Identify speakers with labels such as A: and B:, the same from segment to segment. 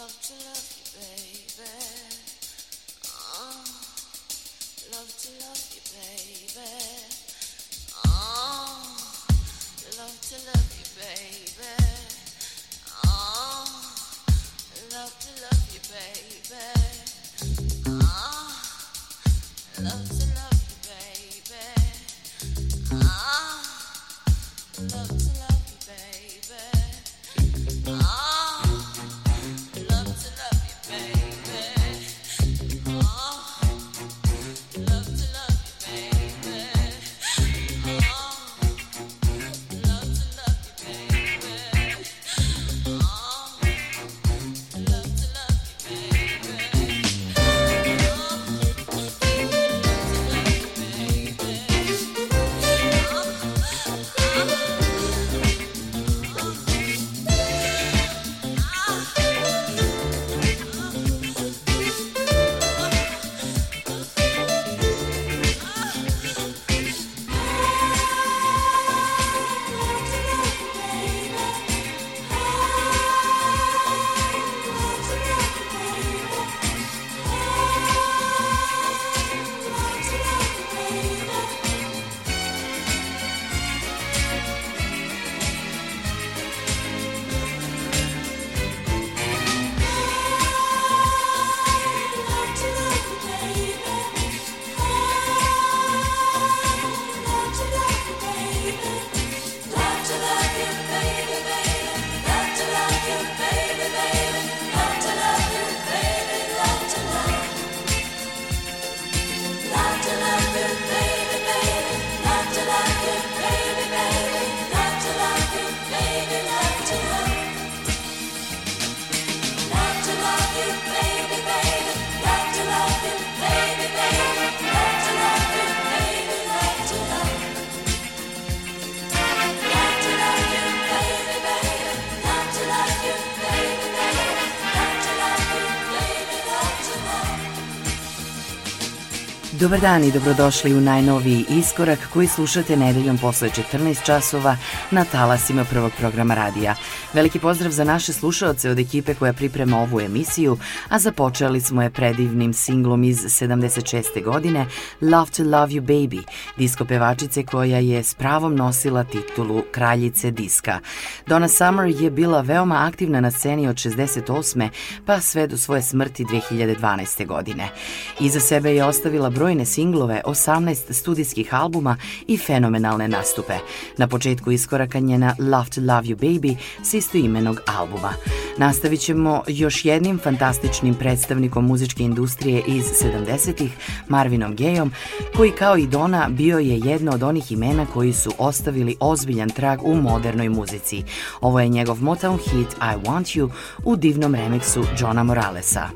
A: love to love you, baby. Oh, love to love you, baby. Oh, love to love you, baby. Oh, love to love you, baby. Oh,
B: Dobar dan i dobrodošli u najnoviji iskorak koji slušate nedeljom posle 14 časova na talasima prvog programa radija. Veliki pozdrav za naše slušaoce od ekipe koja priprema ovu emisiju, a započeli smo je predivnim singlom iz 76. godine Love to Love You Baby, disko pevačice koja je s pravom nosila titulu kraljice diska. Donna Summer je bila veoma aktivna na sceni od 68. pa sve do svoje smrti 2012. godine. Iza sebe je ostavila brojne singlove, 18 studijskih albuma i fenomenalne nastupe. Na početku iskoraka njena Love to Love You Baby s istoimenog albuma. Nastavit ćemo još jednim fantastičnim predstavnikom muzičke industrije iz 70-ih, Marvinom Gayom, koji kao i Dona bio je jedno od onih imena koji su ostavili ozbiljan trag u modernoj muzici. Ovo je njegov Motown hit I Want You u divnom remiksu Johna Moralesa.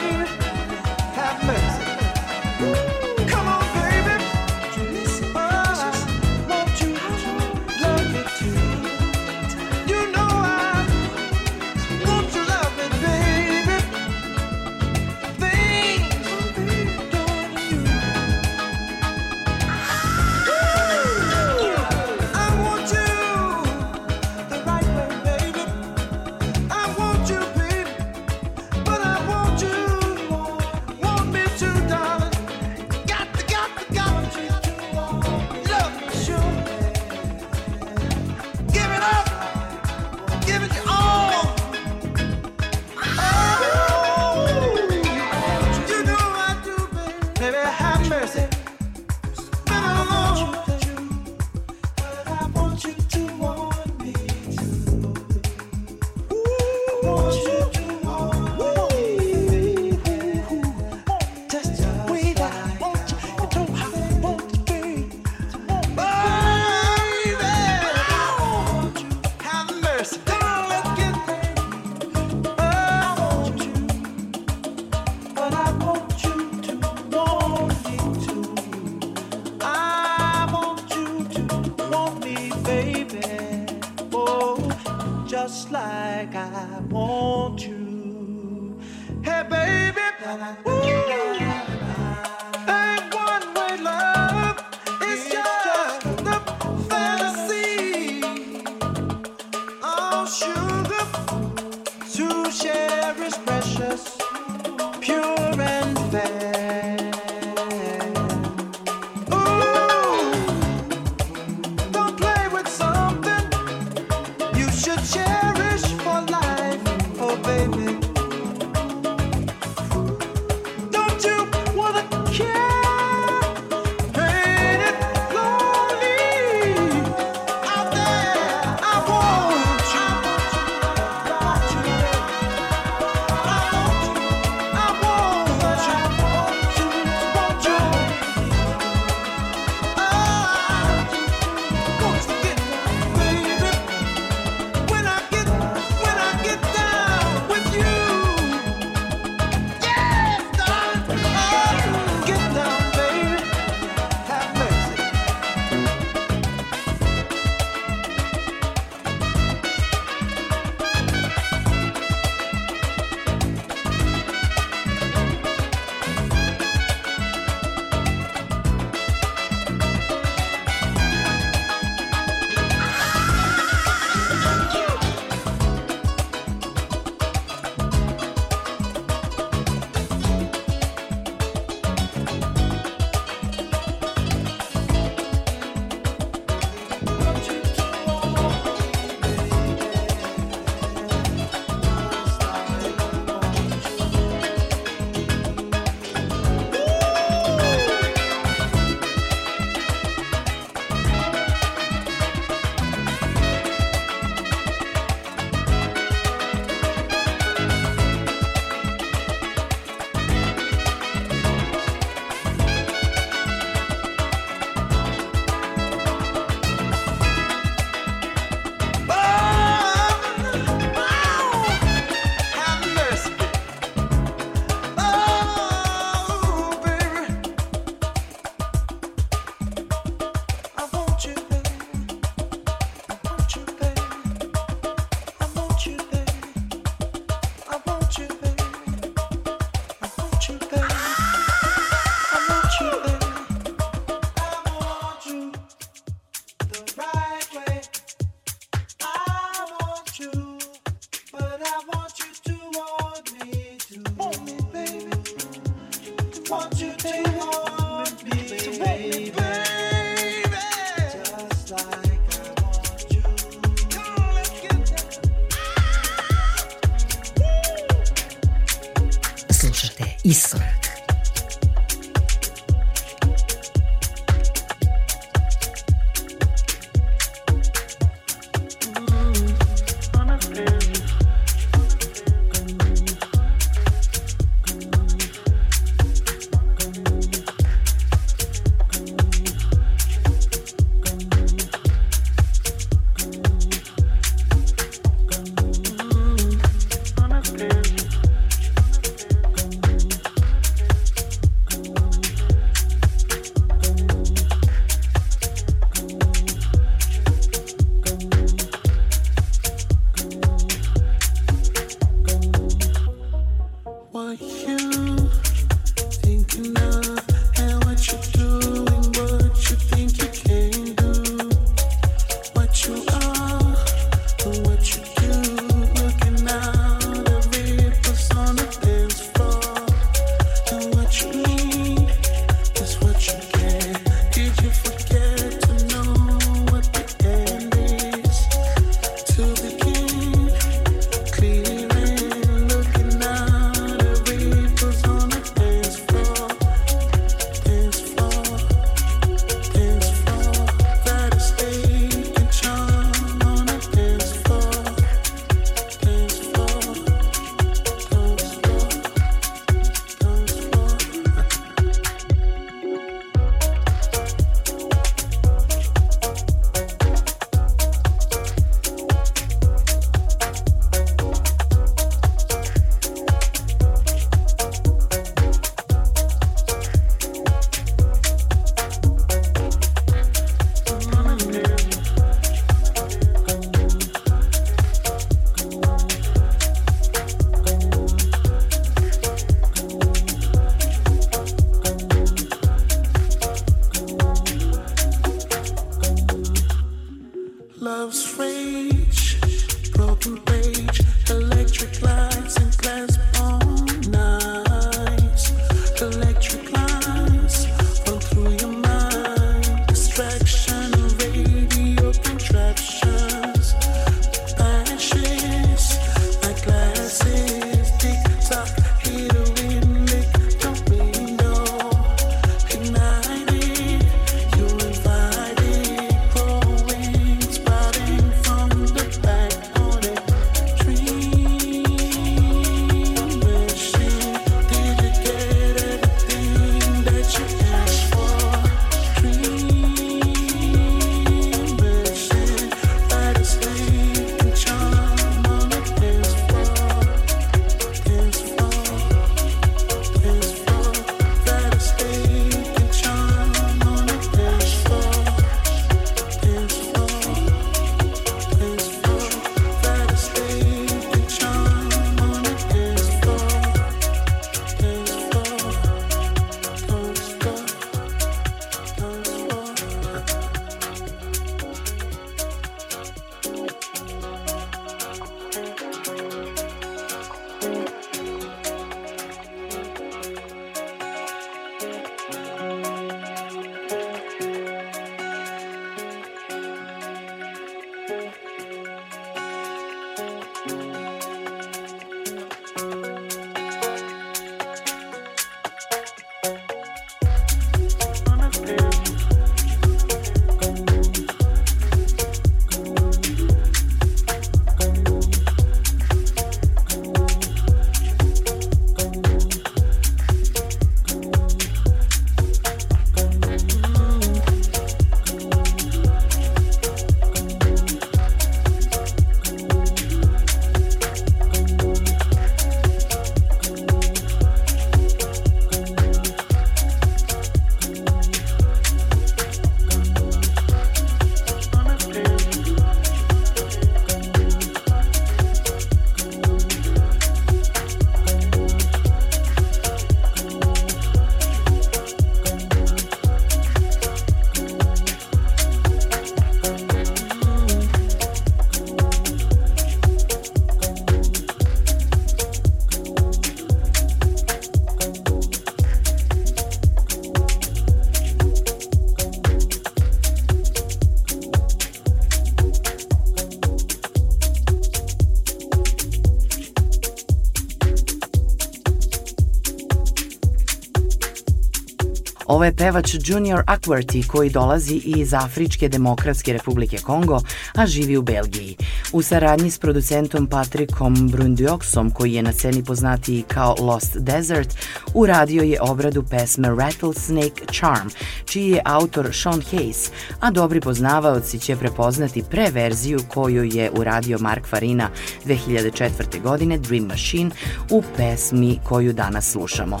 B: Ovo je pevač Junior Aquarty koji dolazi iz Afričke demokratske republike Kongo, a živi u Belgiji. U saradnji s producentom Patrickom Brundioxom, koji je na sceni poznatiji kao Lost Desert, uradio je obradu pesme Rattlesnake Charm, čiji je autor Sean Hayes, a dobri poznavaoci će prepoznati pre verziju koju je uradio Mark Farina 2004. godine Dream Machine u pesmi koju danas slušamo.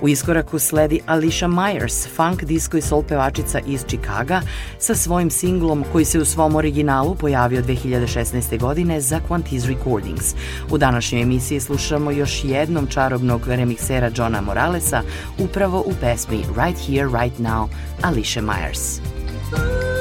B: U iskoraku sledi Alicia Myers, funk disco i soul pevačica iz Chicaga, sa svojim singlom koji se u svom originalu pojavio 2016. godine za Quantiz Recordings. U današnjoj emisiji slušamo još jednom čarobnog remiksera Johna Moralesa upravo u pesmi Right Here, Right Now, Alicia Myers.
C: You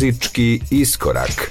D: Muzički iskorak.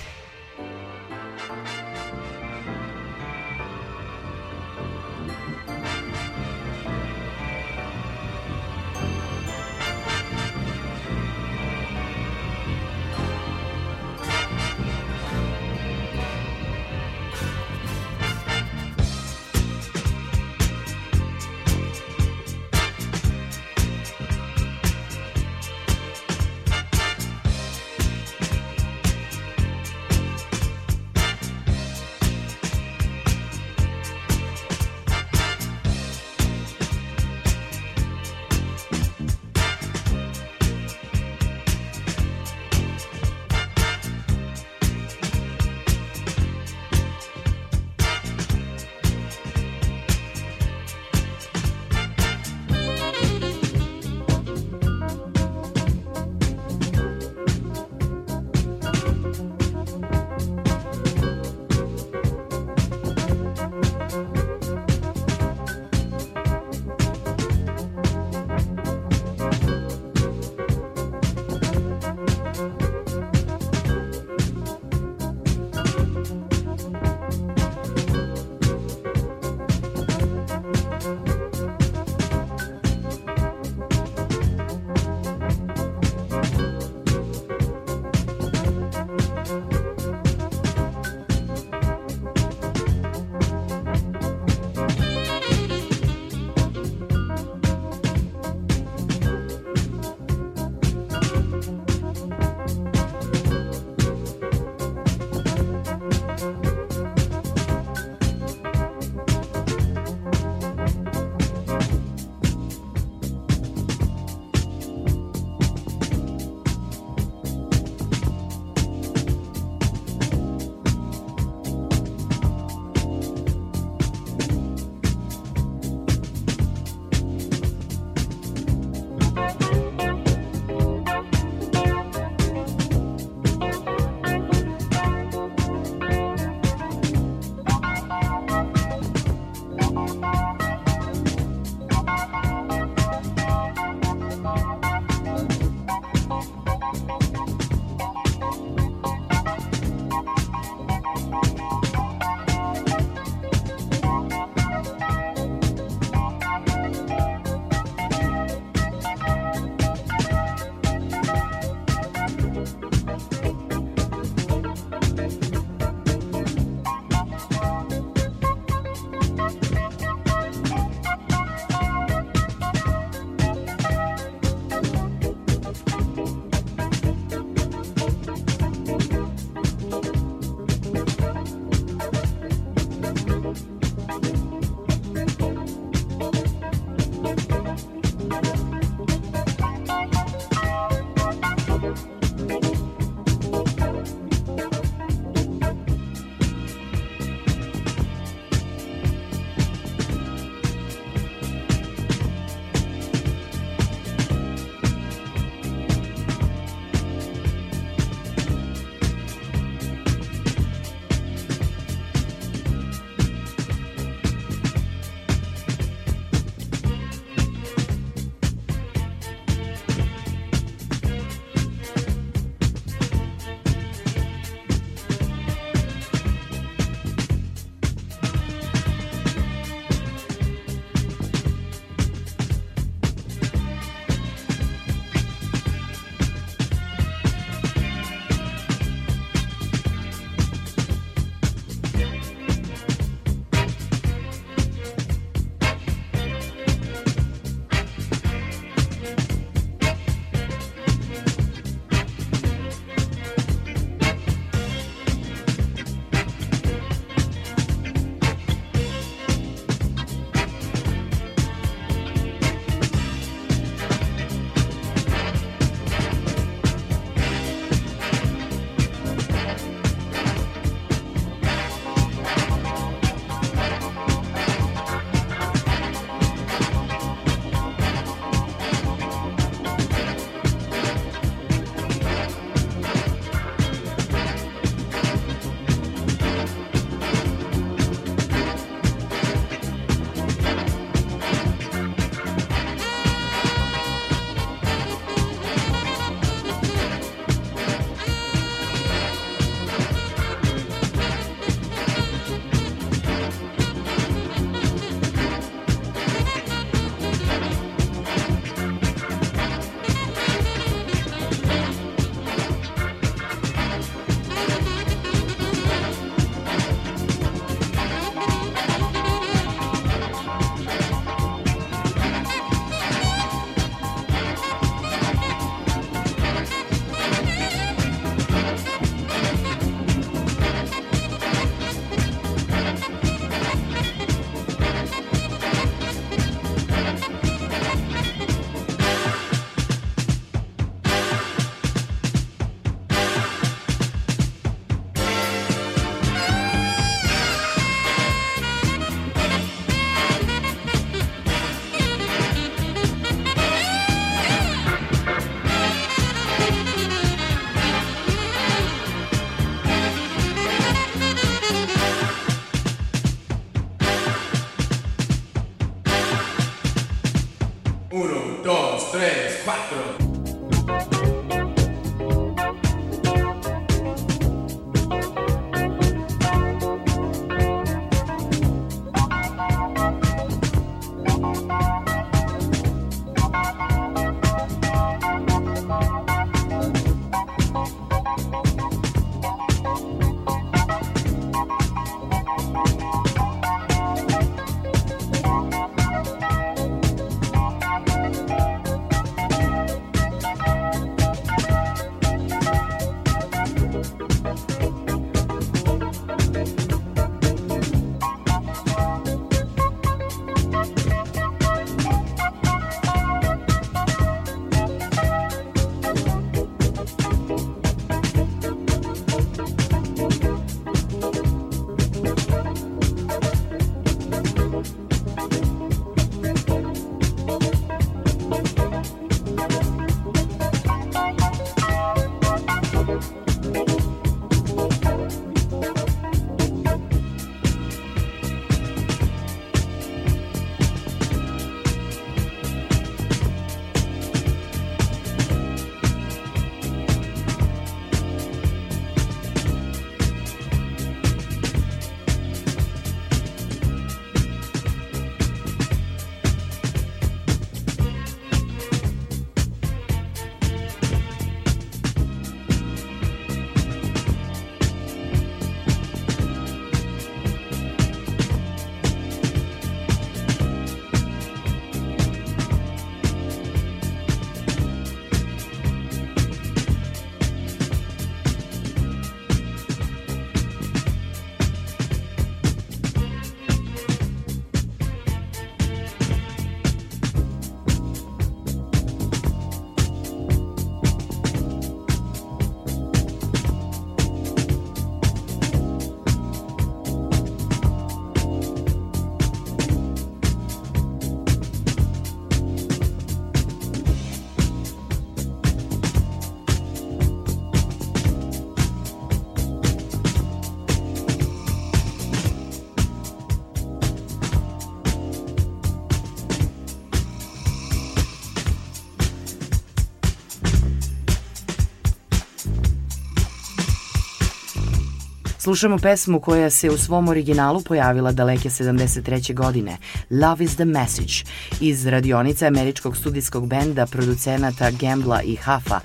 B: Slušamo pesmu koja se u svom originalu pojavila daleke 73. godine, Love is the Message, iz radionice američkog studijskog benda producenata Gambla i Hafa,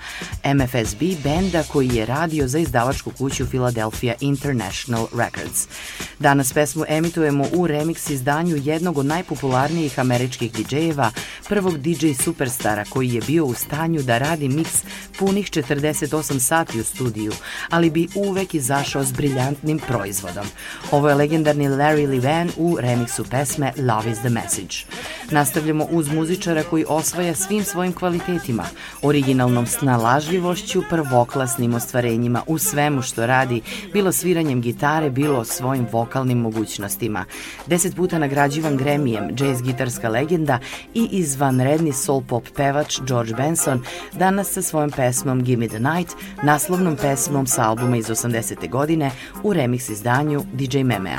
B: MFSB, benda koji je radio za izdavačku kuću Philadelphia International Records. Danas pesmu emitujemo u remix izdanju jednog od najpopularnijih američkih DJ-eva, prvog DJ superstara koji je bio u stanju da radi miks punih 48 sati u studiju, ali bi uvek izašao s briljantnim proizvodom. Ovo je legendarni Larry Levan u remiksu pesme Love is the Message. Nastavljamo uz muzičara koji osvaja svim svojim kvalitetima, originalnom snalažljivošću, prvoklasnim ostvarenjima u svemu što radi, bilo sviranjem gitare, bilo svojim vokalnim mogućnostima. Deset puta nagrađivan Gremijem, jazz gitarska legenda i izvanredni soul pop pevač George Benson danas sa svojom pesmom Gimme the Night, naslovnom pesmom sa albuma iz 80. godine u remix izdanju DJ Memea.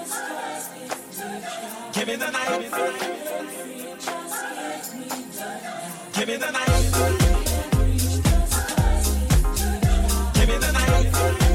E: Give me the night. Give me the night. Give me the night.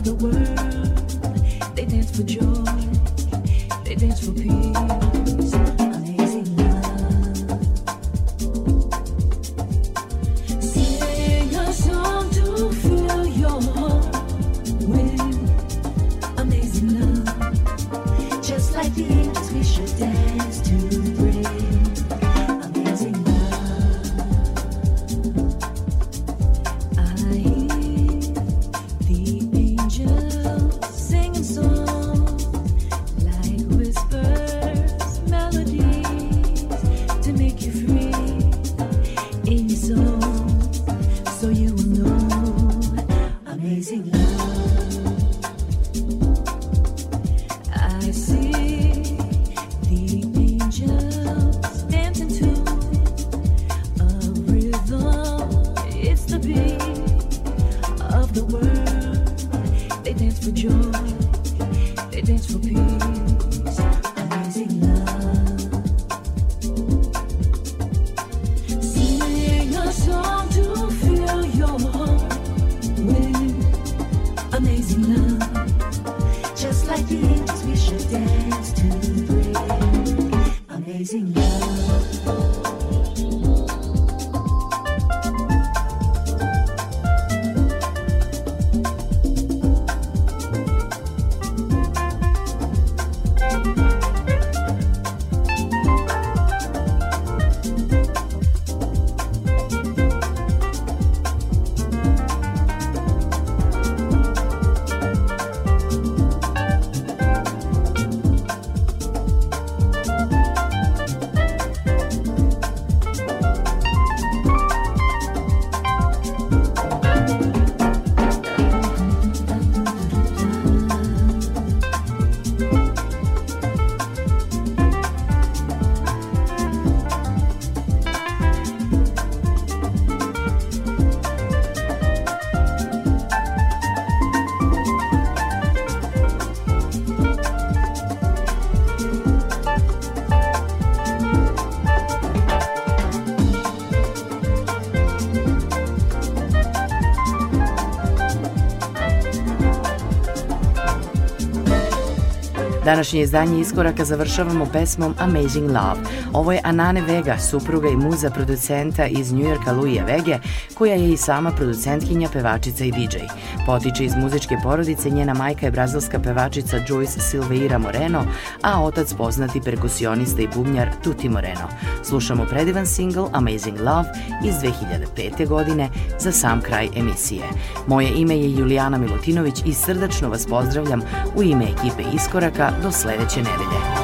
A: of the world. They dance for joy, they dance for peace.
B: Današnje izdanje Iskoraka završavamo pesmom Amazing Love. Ovo je Anane Vega, supruga i muza producenta iz Njujorka Luija Vege, koja je i sama producentkinja, pevačica i DJ. Potiče iz muzičke porodice, njena majka je brazilska pevačica Joyce Silveira Moreno, a otac poznati perkusionista i bubnjar Tuti Moreno. Slušamo predivan single Amazing Love iz 2005. godine za sam kraj emisije. Moje ime je Julijana Milutinović i srdačno vas pozdravljam u ime ekipe Iskoraka do sledeće nedelje.